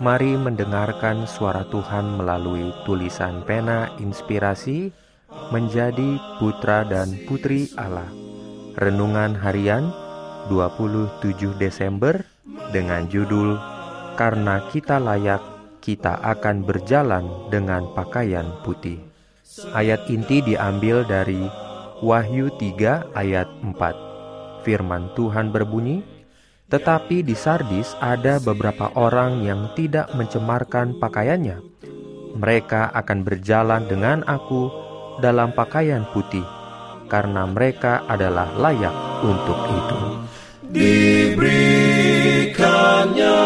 Mari mendengarkan suara Tuhan melalui tulisan pena inspirasi menjadi putra dan putri Allah. Renungan harian 27 Desember dengan judul Karena kita layak, kita akan berjalan dengan pakaian putih. Ayat inti diambil dari Wahyu 3 ayat 4. Firman Tuhan berbunyi, tetapi di Sardis ada beberapa orang yang tidak mencemarkan pakaiannya. Mereka akan berjalan dengan aku dalam pakaian putih, karena mereka adalah layak untuk itu. Diberikannya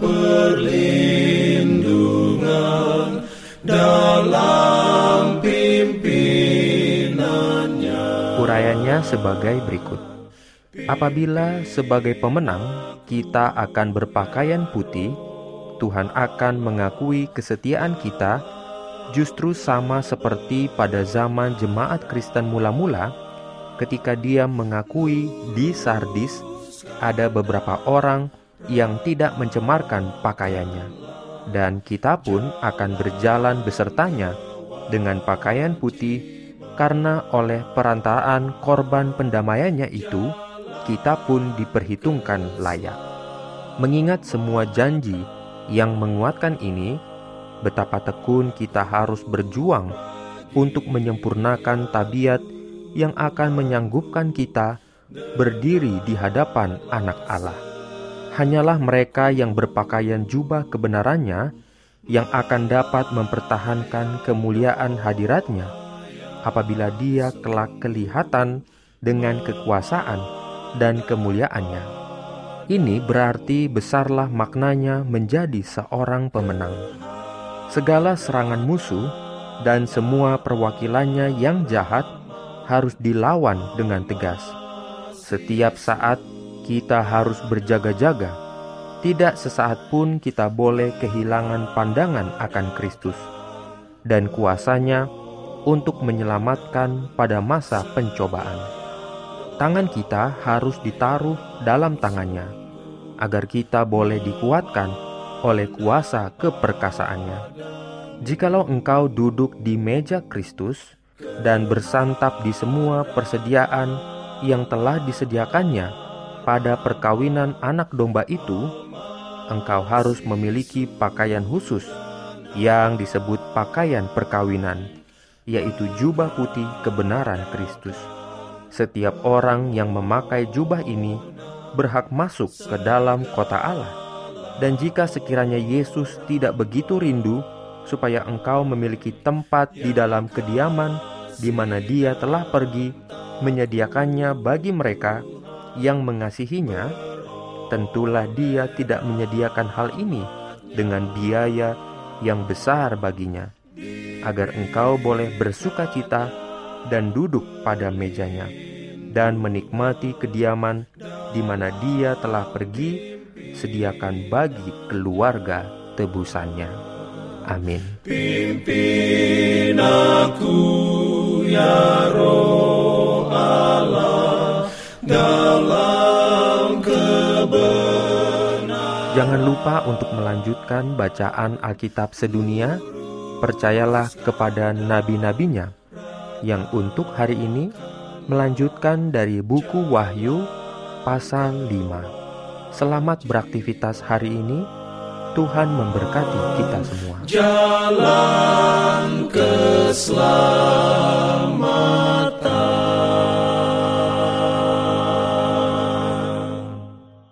perlindungan dalam pimpinannya. Urayanya sebagai berikut. Apabila sebagai pemenang kita akan berpakaian putih, Tuhan akan mengakui kesetiaan kita justru sama seperti pada zaman jemaat Kristen mula-mula ketika dia mengakui di Sardis ada beberapa orang yang tidak mencemarkan pakaiannya. Dan kita pun akan berjalan besertanya dengan pakaian putih karena oleh perantaraan korban pendamaiannya itu, kita pun diperhitungkan layak. Mengingat semua janji yang menguatkan ini, betapa tekun kita harus berjuang untuk menyempurnakan tabiat yang akan menyanggupkan kita berdiri di hadapan anak Allah. Hanyalah mereka yang berpakaian jubah kebenarannya yang akan dapat mempertahankan kemuliaan hadiratnya apabila dia kelak kelihatan dengan kekuasaan dan kemuliaannya. Ini berarti besarlah maknanya menjadi seorang pemenang. Segala serangan musuh dan semua perwakilannya yang jahat harus dilawan dengan tegas. Setiap saat kita harus berjaga-jaga. Tidak sesaat pun kita boleh kehilangan pandangan akan Kristus dan kuasanya untuk menyelamatkan pada masa pencobaan tangan kita harus ditaruh dalam tangannya, agar kita boleh dikuatkan oleh kuasa keperkasaannya. Jikalau engkau duduk di meja Kristus dan bersantap di semua persediaan yang telah disediakannya pada perkawinan anak domba itu, engkau harus memiliki pakaian khusus yang disebut pakaian perkawinan, yaitu jubah putih kebenaran Kristus. Setiap orang yang memakai jubah ini berhak masuk ke dalam kota Allah. Dan jika sekiranya Yesus tidak begitu rindu supaya engkau memiliki tempat di dalam kediaman di mana Dia telah pergi menyediakannya bagi mereka yang mengasihinya, tentulah Dia tidak menyediakan hal ini dengan biaya yang besar baginya, agar engkau boleh bersuka cita dan duduk pada mejanya, dan menikmati kediaman di mana dia telah pergi, sediakan bagi keluarga tebusannya. Amin. Pimpin aku ya roh Allah dalam kebenaran. Jangan lupa untuk melanjutkan bacaan Alkitab sedunia. Percayalah kepada nabi-nabinya yang untuk hari ini melanjutkan dari buku Wahyu pasal 5. Selamat beraktivitas hari ini. Tuhan memberkati kita semua. Jalan keselamatan